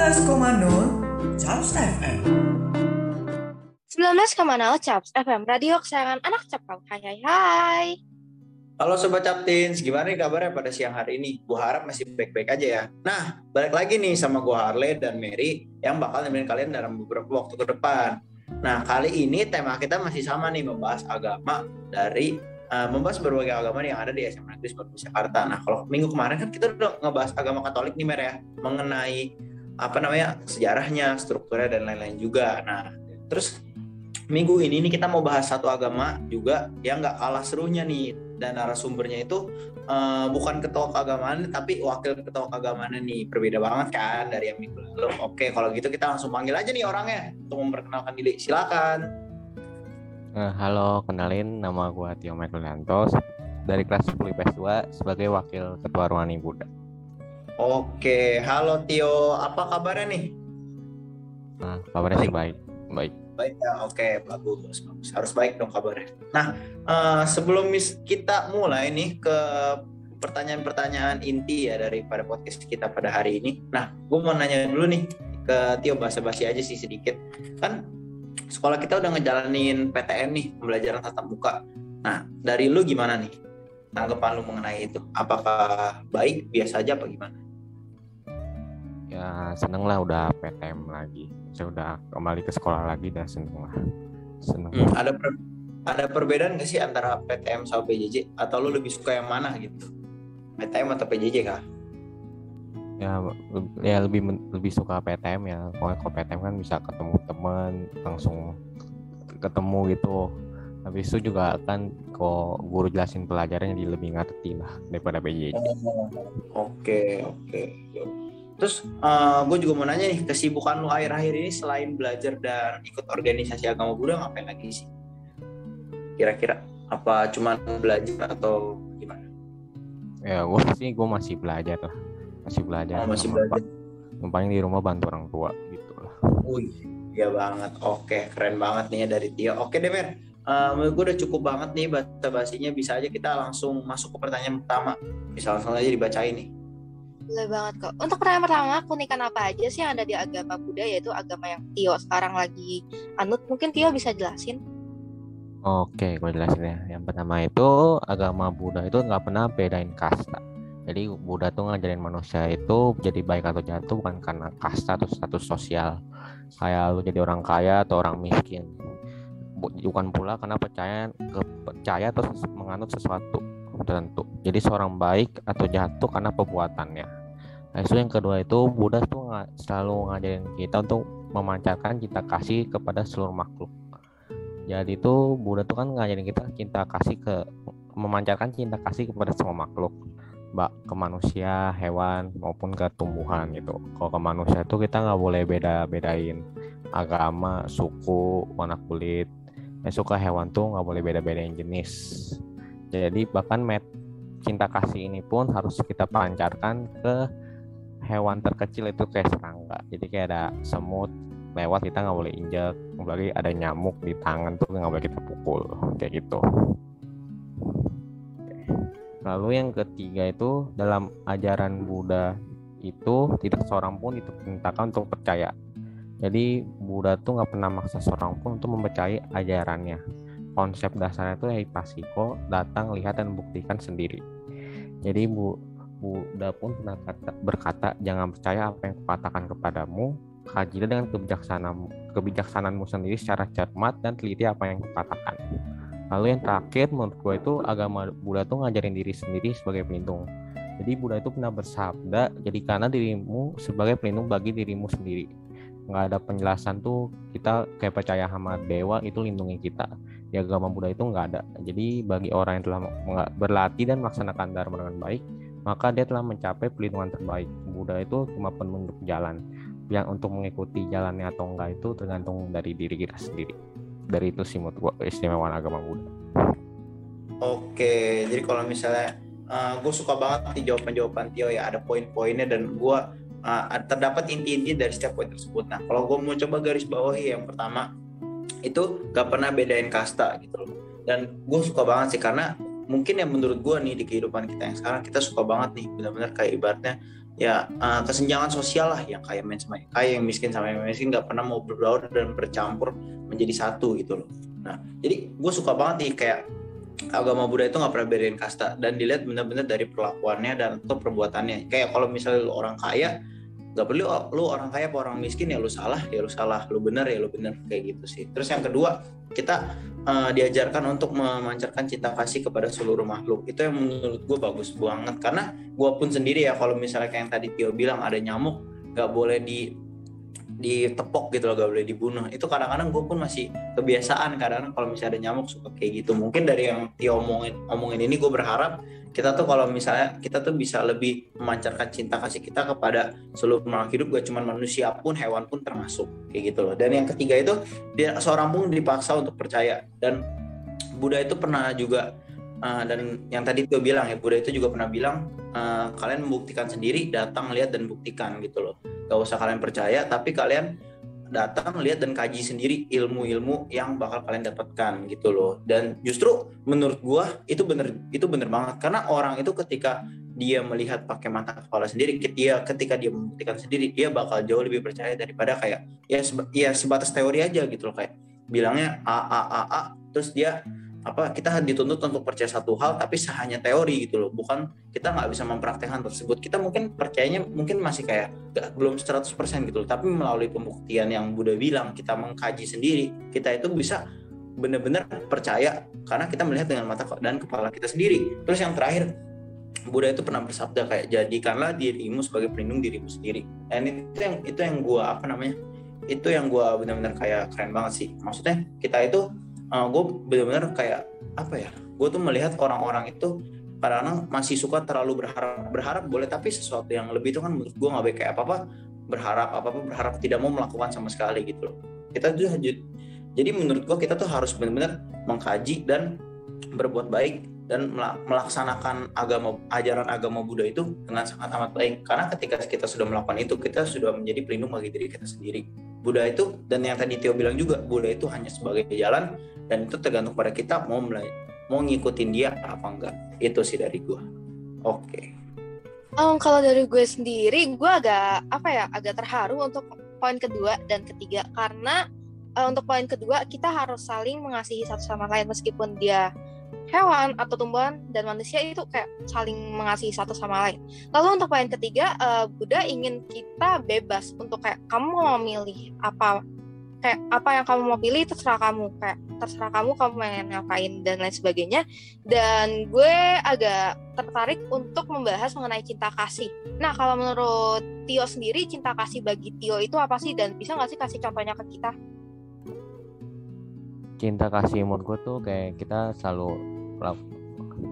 19,0 Charles FM 19,0 Caps FM, radio kesayangan anak Capkau. Hai hai hai. Halo Sobat Captins, gimana nih kabarnya pada siang hari ini? Gue harap masih baik-baik aja ya. Nah, balik lagi nih sama gue Harley dan Mary yang bakal nemenin kalian dalam beberapa waktu ke depan. Nah, kali ini tema kita masih sama nih, membahas agama dari uh, membahas berbagai agama yang ada di SMA Negeri 10 Jakarta. Nah, kalau minggu kemarin kan kita udah ngebahas agama Katolik nih, Mer ya, mengenai apa namanya sejarahnya, strukturnya dan lain-lain juga. Nah, terus minggu ini nih kita mau bahas satu agama juga yang nggak kalah serunya nih dan narasumbernya itu uh, bukan ketua keagamaan tapi wakil ketua keagamaan nih berbeda banget kan dari yang minggu lalu. Oke, kalau gitu kita langsung panggil aja nih orangnya untuk memperkenalkan diri. Silakan. Uh, halo, kenalin nama gue Tio Michael Lantos dari kelas 10 IPS 2 sebagai wakil ketua Ruani Buddha. Oke, halo Tio, apa kabarnya nih? Nah, kabarnya sih baik, baik. Baik ya, oke, bagus, bagus. Harus baik dong kabarnya. Nah, uh, sebelum kita mulai nih ke pertanyaan-pertanyaan inti ya daripada podcast kita pada hari ini. Nah, gue mau nanya dulu nih ke Tio basa-basi aja sih sedikit. Kan sekolah kita udah ngejalanin PTM nih, pembelajaran tatap muka. Nah, dari lu gimana nih? Tanggapan lu mengenai itu? Apakah baik, biasa aja apa gimana? Ya seneng lah udah PTM lagi. Saya udah kembali ke sekolah lagi dan seneng lah seneng hmm, ada per, ada perbedaan gak sih antara PTM sama PJJ atau lu lebih suka yang mana gitu? PTM atau PJJ kah ya ya lebih lebih suka PTM ya. Pokoknya kalau PTM kan bisa ketemu teman langsung ketemu gitu. Habis itu juga kan kok guru jelasin pelajarannya jadi lebih ngerti lah daripada PJJ oke oke Terus uh, gue juga mau nanya nih, kesibukan lu akhir-akhir ini selain belajar dan ikut organisasi agama Buddha ngapain lagi sih? Kira-kira apa cuman belajar atau gimana? Ya gue sih gue masih belajar lah, masih belajar. Oh, masih belajar. Yang paling di rumah bantu orang tua gitu lah. Wih, ya banget. Oke, keren banget nih ya dari Tio. Oke Demer, uh, gue udah cukup banget nih bahasa basinya. Bisa aja kita langsung masuk ke pertanyaan pertama. Bisa langsung aja dibacain nih. Boleh banget kok. Untuk pertanyaan pertama, keunikan apa aja sih yang ada di agama Buddha yaitu agama yang Tio sekarang lagi anut? Mungkin Tio bisa jelasin? Oke, gue jelasin ya. Yang pertama itu agama Buddha itu nggak pernah bedain kasta. Jadi Buddha tuh ngajarin manusia itu jadi baik atau jahat tuh bukan karena kasta atau status sosial. Kayak lu jadi orang kaya atau orang miskin. Bukan pula karena percaya percaya atau menganut sesuatu tertentu. Jadi seorang baik atau jahat tuh karena perbuatannya. Nah, yang kedua itu Buddha tuh selalu ngajarin kita untuk memancarkan cinta kasih kepada seluruh makhluk. Jadi itu Buddha tuh kan ngajarin kita cinta kasih ke memancarkan cinta kasih kepada semua makhluk, mbak ke manusia, hewan maupun ke tumbuhan gitu. Kalau ke manusia itu kita nggak boleh beda-bedain agama, suku, warna kulit. Ya, suka hewan tuh nggak boleh beda-bedain jenis. Jadi bahkan met cinta kasih ini pun harus kita pancarkan ke hewan terkecil itu kayak serangga. Jadi kayak ada semut lewat kita nggak boleh injak apalagi ada nyamuk di tangan tuh nggak boleh kita pukul. Kayak gitu. Lalu yang ketiga itu dalam ajaran Buddha itu tidak seorang pun diperintahkan untuk percaya. Jadi Buddha tuh nggak pernah maksa seorang pun untuk mempercayai ajarannya. Konsep dasarnya itu hipasiko datang lihat dan buktikan sendiri. Jadi bu Buddha pun pernah kata, berkata, jangan percaya apa yang kukatakan kepadamu, kajilah dengan kebijaksanaan kebijaksanaanmu sendiri secara cermat dan teliti apa yang kukatakan. Lalu yang terakhir menurut gue itu agama Buddha tuh ngajarin diri sendiri sebagai pelindung. Jadi Buddha itu pernah bersabda, jadi karena dirimu sebagai pelindung bagi dirimu sendiri. Nggak ada penjelasan tuh kita kayak percaya sama dewa itu lindungi kita. Di agama Buddha itu nggak ada. Jadi bagi orang yang telah berlatih dan melaksanakan dharma dengan baik, maka dia telah mencapai perlindungan terbaik. Buddha itu cuma penunjuk jalan. Yang untuk mengikuti jalannya atau enggak itu tergantung dari diri kita sendiri. Dari itu sih menurut istimewaan agama Buddha. Oke, jadi kalau misalnya uh, gue suka banget di jawaban-jawaban Tio ya ada poin-poinnya dan gue uh, terdapat inti-inti dari setiap poin tersebut. Nah, kalau gue mau coba garis bawahi yang pertama itu gak pernah bedain kasta gitu loh. Dan gue suka banget sih karena mungkin yang menurut gue nih di kehidupan kita yang sekarang kita suka banget nih benar-benar kayak ibaratnya ya uh, kesenjangan sosial lah yang kayak sama kayak yang miskin sama yang miskin nggak pernah mau berbaur dan bercampur menjadi satu gitu loh. Nah jadi gue suka banget nih kayak agama Buddha itu nggak pernah bedain kasta dan dilihat benar-benar dari perlakuannya dan atau perbuatannya. Kayak kalau misalnya orang kaya nggak perlu lu orang kaya apa orang miskin ya lu salah ya lu salah lu benar ya lu benar kayak gitu sih. Terus yang kedua kita uh, diajarkan untuk memancarkan cinta kasih kepada seluruh makhluk. Itu yang menurut gue bagus banget. Karena gue pun sendiri ya kalau misalnya kayak yang tadi Tio bilang ada nyamuk nggak boleh di ditepok gitu loh gak boleh dibunuh. Itu kadang-kadang gue pun masih kebiasaan kadang-kadang kalau misalnya ada nyamuk suka kayak gitu. Mungkin dari yang Tio omongin ini gue berharap kita tuh kalau misalnya kita tuh bisa lebih memancarkan cinta kasih kita kepada seluruh makhluk hidup gak cuma manusia pun hewan pun termasuk kayak gitu loh. Dan yang ketiga itu dia seorang pun dipaksa untuk percaya. Dan Buddha itu pernah juga uh, dan yang tadi Tio bilang ya Buddha itu juga pernah bilang uh, kalian membuktikan sendiri datang lihat dan buktikan gitu loh gak usah kalian percaya tapi kalian datang lihat dan kaji sendiri ilmu-ilmu yang bakal kalian dapatkan gitu loh. Dan justru menurut gua itu bener itu bener banget. Karena orang itu ketika dia melihat pakai mata kepala sendiri dia ketika dia membuktikan sendiri dia bakal jauh lebih percaya daripada kayak ya seba, ya sebatas teori aja gitu loh. Kayak bilangnya a a a a terus dia apa kita dituntut untuk percaya satu hal tapi hanya teori gitu loh. Bukan kita nggak bisa mempraktekkan tersebut. Kita mungkin percayanya mungkin masih kayak gak, belum 100% gitu loh. Tapi melalui pembuktian yang Buddha bilang kita mengkaji sendiri kita itu bisa benar-benar percaya karena kita melihat dengan mata dan kepala kita sendiri. Terus yang terakhir Buddha itu pernah bersabda kayak jadikanlah dirimu sebagai pelindung dirimu sendiri. Dan itu yang itu yang gua apa namanya itu yang gua benar-benar kayak keren banget sih. Maksudnya kita itu uh, eh, gue benar-benar kayak apa ya gue tuh melihat orang-orang itu kadang-kadang masih suka terlalu berharap berharap boleh tapi sesuatu yang lebih itu kan menurut gue nggak baik. Kayak apa apa berharap apa apa berharap tidak mau melakukan sama sekali gitu loh. Kita tuh jadi menurut gue kita tuh harus benar-benar mengkaji dan berbuat baik dan melaksanakan agama ajaran agama Buddha itu dengan sangat amat baik. Karena ketika kita sudah melakukan itu kita sudah menjadi pelindung bagi diri kita sendiri. Buddha itu dan yang tadi Tio bilang juga Buddha itu hanya sebagai jalan dan itu tergantung pada kita mau mulai mau ngikutin dia apa enggak itu sih dari gue oke okay. um, kalau dari gue sendiri gue agak apa ya agak terharu untuk poin kedua dan ketiga karena uh, untuk poin kedua kita harus saling mengasihi satu sama lain meskipun dia hewan atau tumbuhan dan manusia itu kayak saling mengasihi satu sama lain. Lalu untuk poin ketiga, uh, Buddha ingin kita bebas untuk kayak kamu mau memilih apa kayak apa yang kamu mau pilih terserah kamu kayak terserah kamu kamu pengen ngapain dan lain sebagainya. Dan gue agak tertarik untuk membahas mengenai cinta kasih. Nah kalau menurut Tio sendiri cinta kasih bagi Tio itu apa sih? Dan bisa nggak sih kasih contohnya ke kita? Cinta kasih menurut gue tuh kayak kita selalu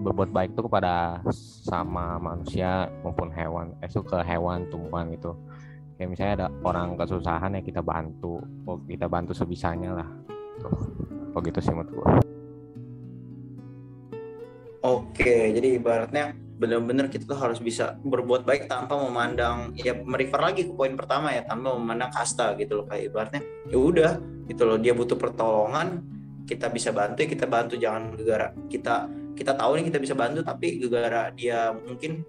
berbuat baik tuh kepada sama manusia maupun hewan. Eh, ke hewan tumbuhan gitu. Kayak misalnya ada orang kesusahan ya kita bantu. Oh kita bantu sebisanya lah. Tuh oh gitu sih menurut gue oke jadi ibaratnya benar-benar kita tuh harus bisa berbuat baik tanpa memandang ya merefer lagi ke poin pertama ya tanpa memandang kasta gitu loh kayak ibaratnya ya udah gitu loh dia butuh pertolongan kita bisa bantu ya kita bantu jangan gara kita kita tahu nih kita bisa bantu tapi gara dia mungkin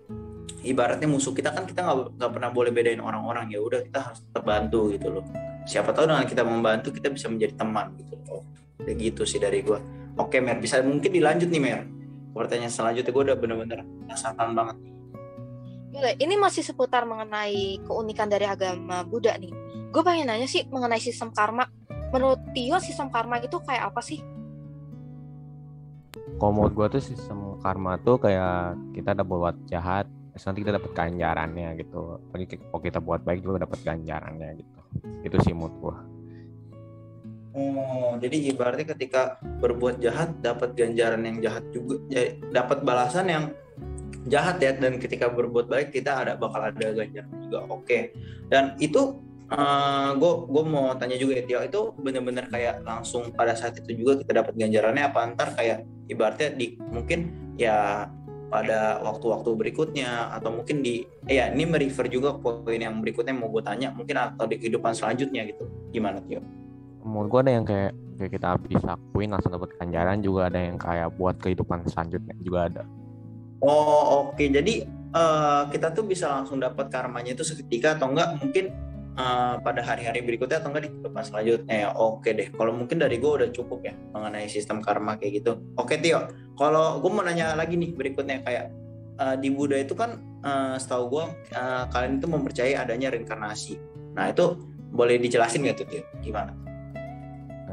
ibaratnya musuh kita kan kita nggak pernah boleh bedain orang-orang ya udah kita harus tetap bantu gitu loh. Siapa tahu dengan kita membantu kita bisa menjadi teman gitu loh kayak gitu sih dari gue oke Mer bisa mungkin dilanjut nih Mer pertanyaan selanjutnya gue udah bener-bener penasaran banget Boleh, ini masih seputar mengenai keunikan dari agama Buddha nih. Gue pengen nanya sih mengenai sistem karma menurut Tio sistem karma itu kayak apa sih? Kalau menurut gue tuh sistem karma tuh kayak kita ada buat jahat, nanti kita dapat ganjarannya gitu. Kalau kita buat baik juga dapat ganjarannya gitu. Itu sih menurut gue. Oh, jadi ibaratnya ketika berbuat jahat dapat ganjaran yang jahat juga, ya, dapat balasan yang jahat ya dan ketika berbuat baik kita ada bakal ada ganjaran juga. Oke. Okay. Dan itu gue uh, gue mau tanya juga ya Tio itu bener-bener kayak langsung pada saat itu juga kita dapat ganjarannya apa antar kayak ibaratnya di mungkin ya pada waktu-waktu berikutnya atau mungkin di eh, ya ini merefer juga poin yang berikutnya mau gue tanya mungkin atau di kehidupan selanjutnya gitu gimana Tio? Menurut gue ada yang kayak kayak kita habis lakuin langsung dapat ganjaran juga ada yang kayak buat kehidupan selanjutnya juga ada. Oh oke. Okay. jadi uh, kita tuh bisa langsung dapat karmanya itu seketika atau enggak? Mungkin uh, pada hari-hari berikutnya atau enggak di kehidupan selanjutnya ya? Oke deh. Kalau mungkin dari gue udah cukup ya mengenai sistem karma kayak gitu. Oke Tio. Kalau gue mau nanya lagi nih berikutnya kayak uh, di Buddha itu kan uh, setahu gue uh, kalian itu mempercayai adanya reinkarnasi. Nah itu boleh dijelasin nggak tuh Tio? Gimana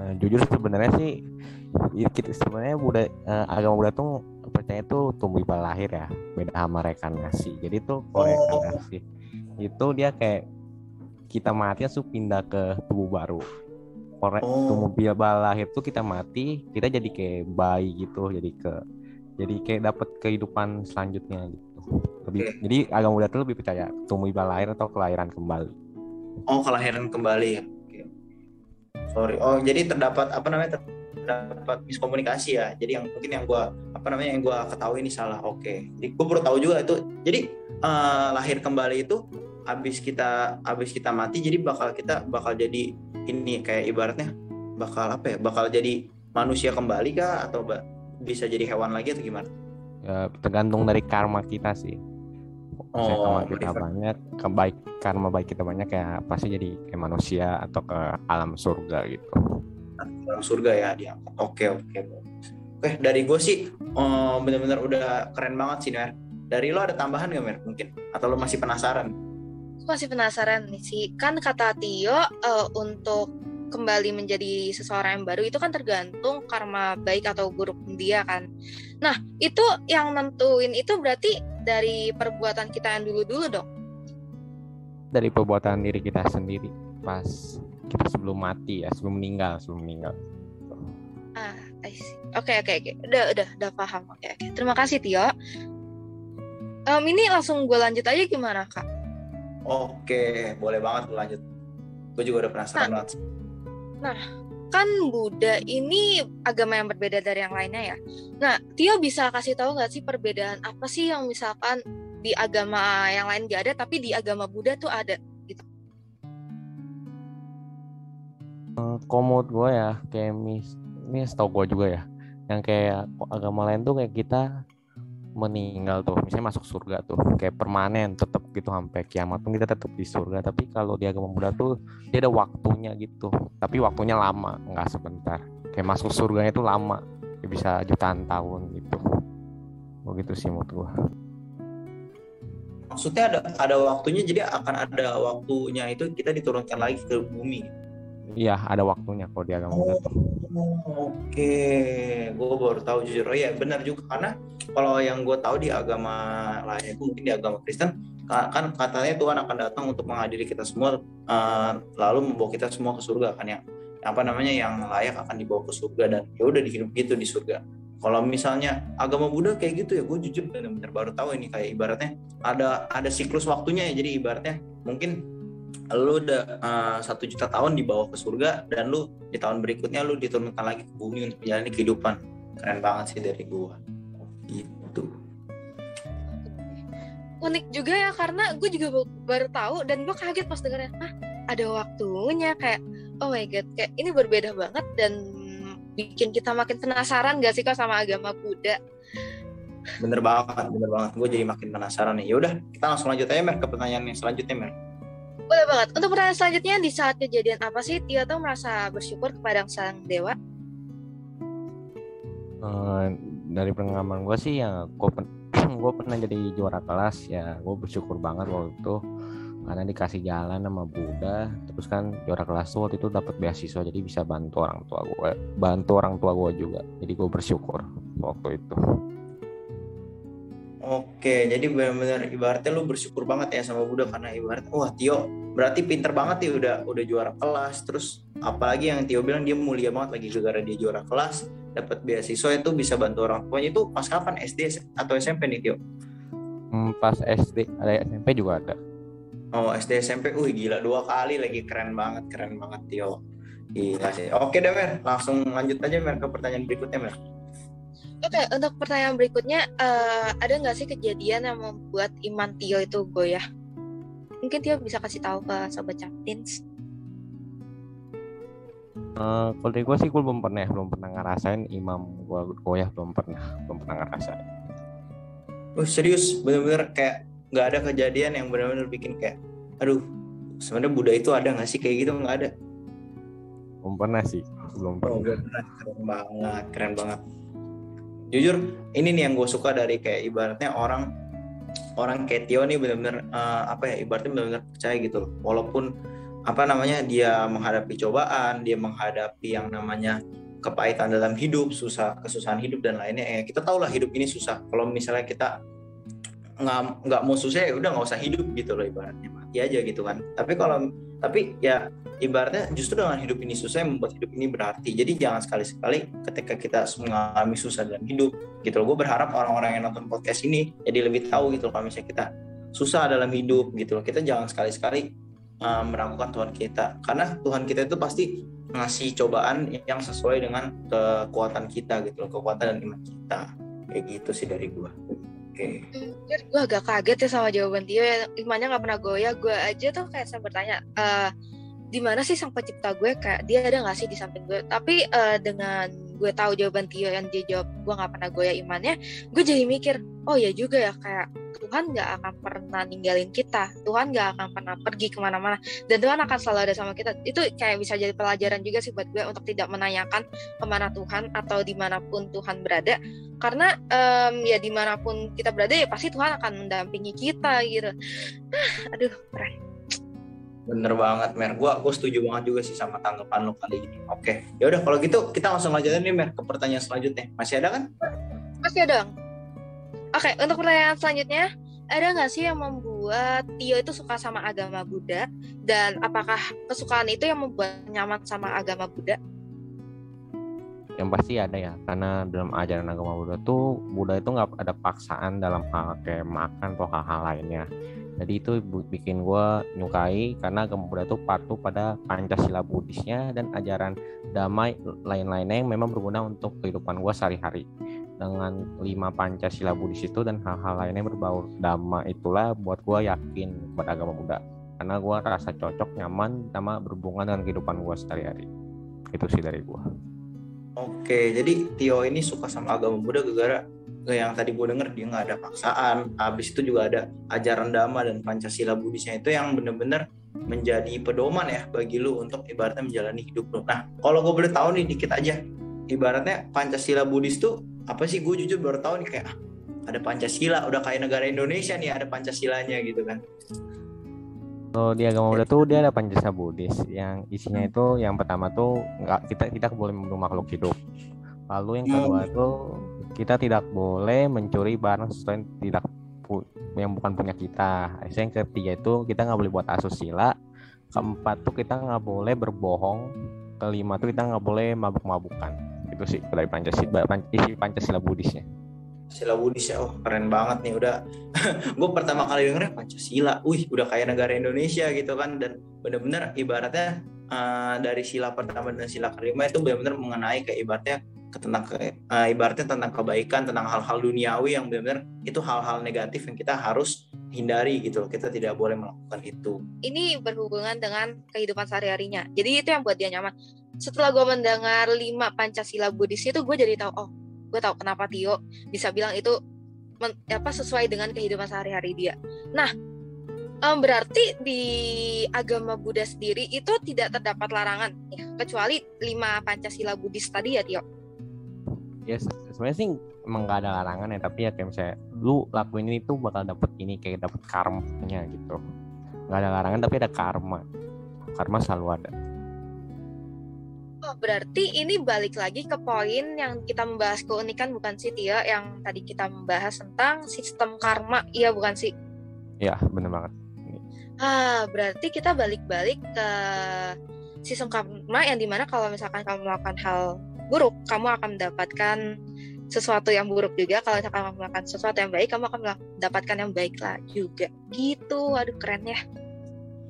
uh, jujur sebenarnya sih kita sebenarnya Buddha uh, agama Buddha tuh percaya itu tumbuh lahir ya beda sama reinkarnasi jadi tuh kalau oh. itu dia kayak kita mati langsung pindah ke tubuh baru kalau oh. tumbuh lahir tuh kita mati kita jadi kayak bayi gitu jadi ke jadi kayak dapat kehidupan selanjutnya gitu lebih okay. jadi agama Buddha tuh lebih percaya tumbuh lahir atau kelahiran kembali oh kelahiran kembali ya. Sorry. Oh jadi terdapat apa namanya dapat miskomunikasi ya? Jadi yang mungkin yang gue apa namanya yang gue ketahui ini salah. Oke. Okay. jadi gue perlu tahu juga itu. Jadi uh, lahir kembali itu habis kita habis kita mati jadi bakal kita bakal jadi ini kayak ibaratnya bakal apa ya? Bakal jadi manusia kembali kah? Atau bisa jadi hewan lagi atau gimana? Ya, tergantung dari karma kita sih oh, karma kita banyak kebaik karma baik kita banyak ya pasti jadi kayak manusia atau ke alam surga gitu. Dalam surga ya dia. Oke oke oke dari gue sih oh, bener-bener udah keren banget sih Mer. Dari lo ada tambahan gak Mer mungkin? Atau lo masih penasaran? Masih penasaran nih sih. Kan kata Tio uh, untuk kembali menjadi seseorang yang baru itu kan tergantung karma baik atau buruk dia kan. Nah itu yang nentuin itu berarti dari perbuatan kita yang dulu-dulu dong. Dari perbuatan diri kita sendiri pas kita sebelum mati ya sebelum meninggal sebelum meninggal. Ah oke oke oke. Udah udah udah paham. Oke okay, oke. Okay. terima kasih Tio. Um, ini langsung gue lanjut aja gimana kak? Oke boleh banget lanjut. Gue juga udah penasaran nah, banget. Nah kan Buddha ini agama yang berbeda dari yang lainnya ya. Nah, Tio bisa kasih tahu nggak sih perbedaan apa sih yang misalkan di agama yang lain gak ada, tapi di agama Buddha tuh ada? komod gue ya kayak mis ini setahu gue juga ya yang kayak agama lain tuh kayak kita meninggal tuh misalnya masuk surga tuh kayak permanen tetap gitu sampai kiamat pun kita tetap di surga. Tapi kalau di agama Buddha tuh dia ada waktunya gitu tapi waktunya lama nggak sebentar. Kayak masuk surganya itu lama ya bisa jutaan tahun gitu. Begitu sih menurut gua. Maksudnya ada ada waktunya jadi akan ada waktunya itu kita diturunkan lagi ke bumi. Iya, ada waktunya kalau di agama Buddha. Oh, Oke, gue baru tahu jujur. Oh iya, benar juga. Karena kalau yang gue tahu di agama lain itu mungkin di agama Kristen kan katanya Tuhan akan datang untuk menghadiri kita semua uh, lalu membawa kita semua ke surga kan ya apa namanya yang layak akan dibawa ke surga dan ya udah dihidup gitu di surga. Kalau misalnya agama Buddha kayak gitu ya gue jujur benar-benar baru tahu ini kayak ibaratnya ada ada siklus waktunya ya jadi ibaratnya mungkin lu udah uh, satu juta tahun dibawa ke surga dan lu di tahun berikutnya lu diturunkan lagi ke bumi untuk menjalani kehidupan. Keren banget sih dari gua gitu. Unik juga ya karena gue juga baru tahu dan gue kaget pas dengarnya ah ada waktunya kayak oh my god kayak ini berbeda banget dan bikin kita makin penasaran gak sih kok sama agama Buddha? Bener banget bener banget. Gue jadi makin penasaran nih. Yaudah kita langsung lanjut aja mer ke pertanyaan yang selanjutnya mer. Boleh banget. Untuk pertanyaan selanjutnya, di saat kejadian apa sih Tio tuh merasa bersyukur kepada sang dewa? Uh, dari pengalaman gue sih ya gue pen pernah jadi juara kelas ya gue bersyukur banget waktu itu. Karena dikasih jalan sama Buddha terus kan juara kelas waktu itu dapat beasiswa jadi bisa bantu orang tua gue bantu orang tua gue juga. Jadi gue bersyukur waktu itu. Oke, jadi benar-benar ibaratnya lu bersyukur banget ya sama Buddha karena ibarat wah Tio berarti pinter banget ya udah udah juara kelas. Terus apalagi yang Tio bilang dia mulia banget lagi gara dia juara kelas dapat beasiswa itu bisa bantu orang tuanya itu pas kapan SD atau SMP nih Tio? Hmm, pas SD ada SMP juga ada. Oh SD SMP, wih gila dua kali lagi keren banget keren banget Tio. Gila sih. Oke deh Mer, langsung lanjut aja Mer ke pertanyaan berikutnya Mer. Oke, okay, untuk pertanyaan berikutnya, uh, ada nggak sih kejadian yang membuat iman Tio itu goyah? Mungkin Tio bisa kasih tahu ke Sobat Captins. Uh, kalau dari gue sih gue belum pernah, belum pernah ngerasain imam gue goyah, belum pernah, belum pernah ngerasain. Oh serius, bener-bener kayak nggak ada kejadian yang benar-benar bikin kayak aduh sebenarnya Buddha itu ada nggak sih kayak gitu nggak ada belum pernah sih belum Oh, pernah beneran keren banget, keren banget. Jujur, ini nih yang gue suka dari kayak ibaratnya orang orang kayak Tio nih bener-bener eh, apa ya ibaratnya bener-bener percaya gitu loh. Walaupun apa namanya dia menghadapi cobaan, dia menghadapi yang namanya kepahitan dalam hidup, susah kesusahan hidup dan lainnya. Ya kita tahu lah hidup ini susah. Kalau misalnya kita nggak nggak mau susah ya udah nggak usah hidup gitu loh ibaratnya mati aja gitu kan. Tapi kalau tapi ya ibaratnya justru dengan hidup ini susah yang membuat hidup ini berarti jadi jangan sekali-sekali ketika kita mengalami susah dalam hidup gitu loh gue berharap orang-orang yang nonton podcast ini jadi lebih tahu gitu loh kalau misalnya kita susah dalam hidup gitu loh kita jangan sekali-sekali uh, meragukan Tuhan kita. Karena Tuhan kita itu pasti ngasih cobaan yang sesuai dengan kekuatan kita gitu loh kekuatan dan iman kita. Kayak gitu sih dari gue oke. Jujur gue agak kaget ya sama jawaban Tio ya. Imannya nggak pernah goyah. Gue aja tuh kayak saya bertanya eh di mana sih sang pencipta gue? Kayak dia ada nggak sih di samping gue? Tapi eh, dengan gue tahu jawaban Tio yang dia jawab gue nggak pernah goyah imannya gue jadi mikir oh ya juga ya kayak Tuhan nggak akan pernah ninggalin kita Tuhan nggak akan pernah pergi ke mana-mana dan Tuhan akan selalu ada sama kita. Itu kayak bisa jadi pelajaran juga sih buat gue untuk tidak menanyakan ke mana Tuhan atau di mana pun Tuhan berada karena em, ya di mana pun kita berada ya pasti Tuhan akan mendampingi kita gitu. Ah, aduh keren Bener banget Mer, gua gue setuju banget juga sih sama tanggapan lo kali ini. Oke, ya udah kalau gitu kita langsung lanjutin nih Mer ke pertanyaan selanjutnya. Masih ada kan? masih ada dong oke untuk pertanyaan selanjutnya ada nggak sih yang membuat Tio itu suka sama agama Buddha dan apakah kesukaan itu yang membuat nyaman sama agama Buddha yang pasti ada ya karena dalam ajaran agama Buddha tuh Buddha itu nggak ada paksaan dalam hal kayak makan atau hal-hal lainnya jadi itu bikin gue nyukai karena Buddha itu patuh pada Pancasila Buddhisnya dan ajaran damai lain-lainnya yang memang berguna untuk kehidupan gue sehari-hari. Dengan lima Pancasila Buddhis itu dan hal-hal lainnya berbau dhamma itulah buat gue yakin pada agama Buddha. Karena gue rasa cocok nyaman sama berhubungan dengan kehidupan gue sehari-hari. Itu sih dari gue Oke, jadi Tio ini suka sama agama Buddha gara-gara yang tadi gue denger dia nggak ada paksaan. Habis itu juga ada ajaran Dhamma dan Pancasila Buddhisnya itu yang bener-bener menjadi pedoman ya bagi lu untuk ibaratnya menjalani hidup lu. Nah, kalau gue boleh tahu nih dikit aja, ibaratnya Pancasila Buddhis tuh apa sih? Gue jujur baru tahu nih kayak ah, ada Pancasila, udah kayak negara Indonesia nih ada Pancasilanya gitu kan. Kalau di agama Buddha tuh dia ada Pancasila Buddhis yang isinya itu yang pertama tuh nggak kita kita boleh membunuh makhluk hidup. Lalu yang kedua tuh kita tidak boleh mencuri barang sesuatu yang tidak yang bukan punya kita. Yang ketiga itu kita nggak boleh buat asusila. Keempat tuh kita nggak boleh berbohong. Kelima tuh kita nggak boleh mabuk-mabukan. Itu sih dari Pancasila Pan- isi Pancasila Buddhisnya. Pancasila Buddhis ya, oh keren banget nih udah. gue pertama kali dengernya Pancasila, wih udah kayak negara Indonesia gitu kan dan bener-bener ibaratnya eh, dari sila pertama dan sila kelima itu benar-benar mengenai kayak ibaratnya tentang ke- eh, ibaratnya tentang kebaikan, tentang hal-hal duniawi yang benar-benar itu hal-hal negatif yang kita harus hindari gitu loh. Kita tidak boleh melakukan itu. ini berhubungan dengan kehidupan sehari-harinya jadi itu yang buat dia nyaman setelah gue mendengar lima Pancasila Buddhis itu gue jadi tahu oh gue tahu kenapa Tio bisa bilang itu men- apa sesuai dengan kehidupan sehari-hari dia nah em, berarti di agama Buddha sendiri itu tidak terdapat larangan ya kecuali lima Pancasila Buddhis tadi ya Tio ya se- sebenarnya sih emang gak ada larangan ya tapi ya kayak misalnya lu lakuin ini tuh bakal dapet ini kayak dapet karmanya gitu. Nggak ada larangan tapi ada karma. Karma selalu ada. Oh, berarti ini balik lagi ke poin yang kita membahas keunikan bukan sih Tio yang tadi kita membahas tentang sistem karma, iya bukan sih? ya bener banget. Ah, berarti kita balik-balik ke sistem karma yang di mana kalau misalkan kamu melakukan hal buruk, kamu akan mendapatkan sesuatu yang buruk juga. Kalau misalkan kamu melakukan sesuatu yang baik, kamu akan mendapatkan yang baik lah juga. Gitu, aduh keren ya.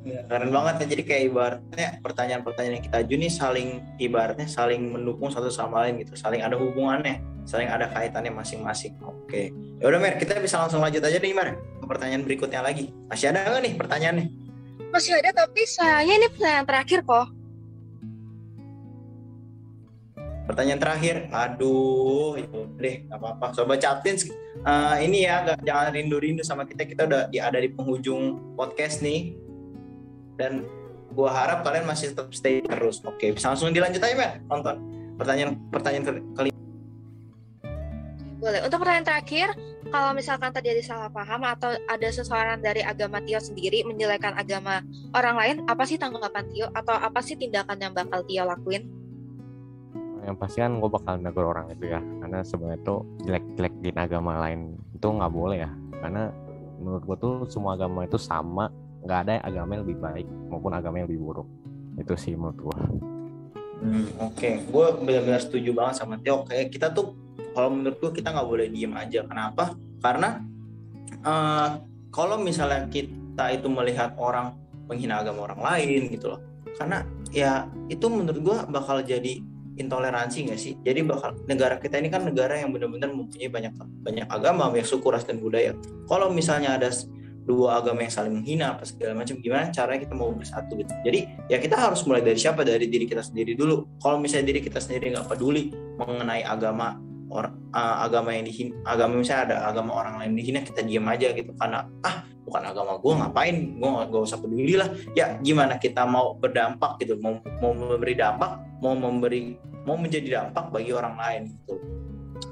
Ya, keren banget ya. Jadi kayak ibaratnya pertanyaan-pertanyaan yang kita ajuin nih saling ibaratnya saling mendukung satu sama lain gitu, saling ada hubungannya, saling ada kaitannya masing-masing. Oke. Ya udah Mer, kita bisa langsung lanjut aja nih Mer ke pertanyaan berikutnya lagi. Masih ada nggak nih pertanyaannya? Masih ada tapi sayangnya ini pertanyaan terakhir kok. Pertanyaan terakhir, aduh, ya udah deh, nggak apa-apa. Sobat Captins, uh, ini ya gak, jangan rindu-rindu sama kita kita udah di, ada di penghujung podcast nih. Dan gua harap kalian masih tetap stay terus. Oke bisa langsung dilanjut aja men nonton. Pertanyaan pertanyaan kali boleh. Untuk pertanyaan terakhir kalau misalkan terjadi salah paham atau ada seseorang dari agama Tio sendiri menjelekkan agama orang lain apa sih tanggapan Tio? Atau apa sih tindakan yang bakal Tio lakuin yang pasti kan gue bakal negur orang itu ya karena sebenarnya tuh jelek-jelek di agama lain itu nggak boleh ya. Karena menurut gue tuh semua agama itu sama nggak ada agama yang lebih baik maupun agama yang lebih buruk. Itu sih menurut gue hmm, oke. Okay. gue benar-benar setuju banget sama Tio. Kayak kita tuh kalau menurut gue kita nggak boleh diem aja. Kenapa? Karena uh, kalau misalnya kita itu melihat orang menghina agama orang lain gitu loh. Karena ya itu menurut gue bakal jadi intoleransi nggak sih? Jadi bakal negara kita ini kan negara yang benar-benar mempunyai banyak banyak agama, banyak suku, ras dan budaya. Kalau misalnya ada dua agama yang saling menghina apa segala macam gimana caranya kita mau bersatu gitu jadi ya kita harus mulai dari siapa dari diri kita sendiri dulu kalau misalnya diri kita sendiri nggak peduli mengenai agama or, uh, agama yang dihina agama misalnya ada agama orang lain dihina kita diam aja gitu. Karena ah bukan agama gue ngapain? Gue gak usah peduli lah. Ya gimana kita mau berdampak gitu? Mau mau memberi dampak mau memberi mau menjadi dampak bagi orang lain gitu.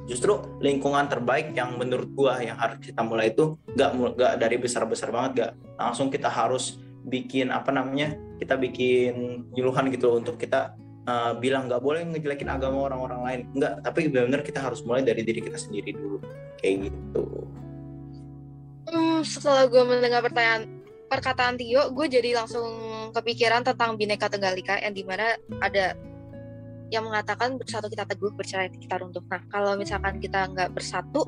Justru lingkungan terbaik yang menurut gua yang harus kita mulai itu gak, gak dari besar besar banget gak langsung kita harus bikin apa namanya kita bikin nyuluhan gitu untuk kita uh, bilang nggak boleh ngejelekin agama orang-orang lain. Nggak tapi benar-benar kita harus mulai dari diri kita sendiri dulu. Kayak gitu. Hmm, setelah gue mendengar pertanyaan perkataan Tio gue jadi langsung kepikiran tentang bineka tunggal ika yang di mana ada yang mengatakan bersatu kita teguh bercerai kita runtuh. Nah kalau misalkan kita nggak bersatu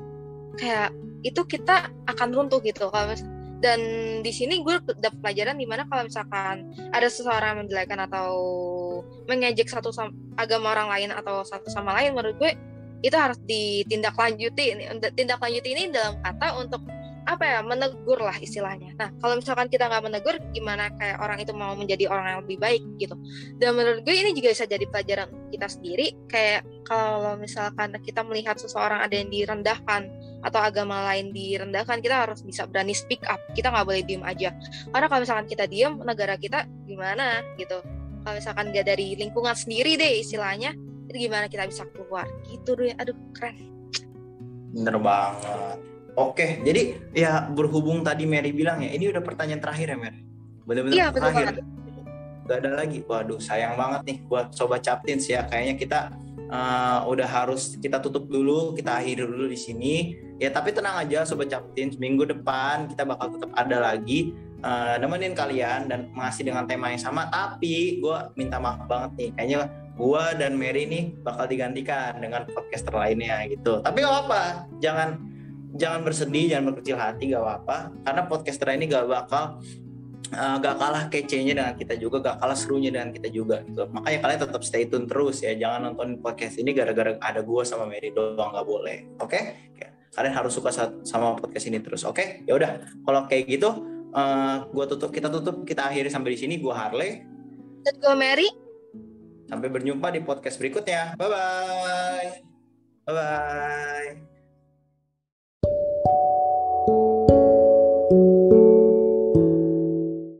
kayak itu kita akan runtuh gitu. Kalau mis dan di sini gue dapat pelajaran di mana kalau misalkan ada seseorang menjelekan atau mengejek satu sama, agama orang lain atau satu sama lain menurut gue itu harus ditindaklanjuti tindak ini dalam kata untuk apa ya menegur lah istilahnya. Nah kalau misalkan kita nggak menegur, gimana kayak orang itu mau menjadi orang yang lebih baik gitu. Dan menurut gue ini juga bisa jadi pelajaran kita sendiri. Kayak kalau misalkan kita melihat seseorang ada yang direndahkan atau agama lain direndahkan, kita harus bisa berani speak up. Kita nggak boleh diem aja. Karena kalau misalkan kita diem, negara kita gimana gitu. Kalau misalkan nggak dari lingkungan sendiri deh istilahnya, itu gimana kita bisa keluar gitu deh. Aduh keren. Bener banget Oke, jadi ya berhubung tadi Mary bilang ya, ini udah pertanyaan terakhir ya Mary. Bener-bener iya, terakhir. Gak ada lagi. Waduh, sayang banget nih buat sobat Captins ya. Kayaknya kita uh, udah harus kita tutup dulu, kita akhiri dulu di sini. Ya tapi tenang aja sobat Captins, minggu depan kita bakal tetap ada lagi uh, nemenin kalian dan masih dengan tema yang sama. Tapi gue minta maaf banget nih, kayaknya gue dan Mary nih bakal digantikan dengan podcaster lainnya gitu. Tapi gak apa-apa, jangan jangan bersedih, jangan berkecil hati, gak apa-apa. Karena podcaster ini gak bakal uh, gak kalah kece-nya dengan kita juga, gak kalah serunya dengan kita juga. Gitu. Makanya kalian tetap stay tune terus ya. Jangan nonton podcast ini gara-gara ada gue sama Mary doang gak boleh. Oke? Okay? Kalian harus suka sama podcast ini terus. Oke? Okay? Ya udah. Kalau kayak gitu, uh, gua tutup, kita tutup, kita akhiri sampai di sini. Gue Harley. Dan gue Mary. Sampai berjumpa di podcast berikutnya. Bye bye. Bye bye.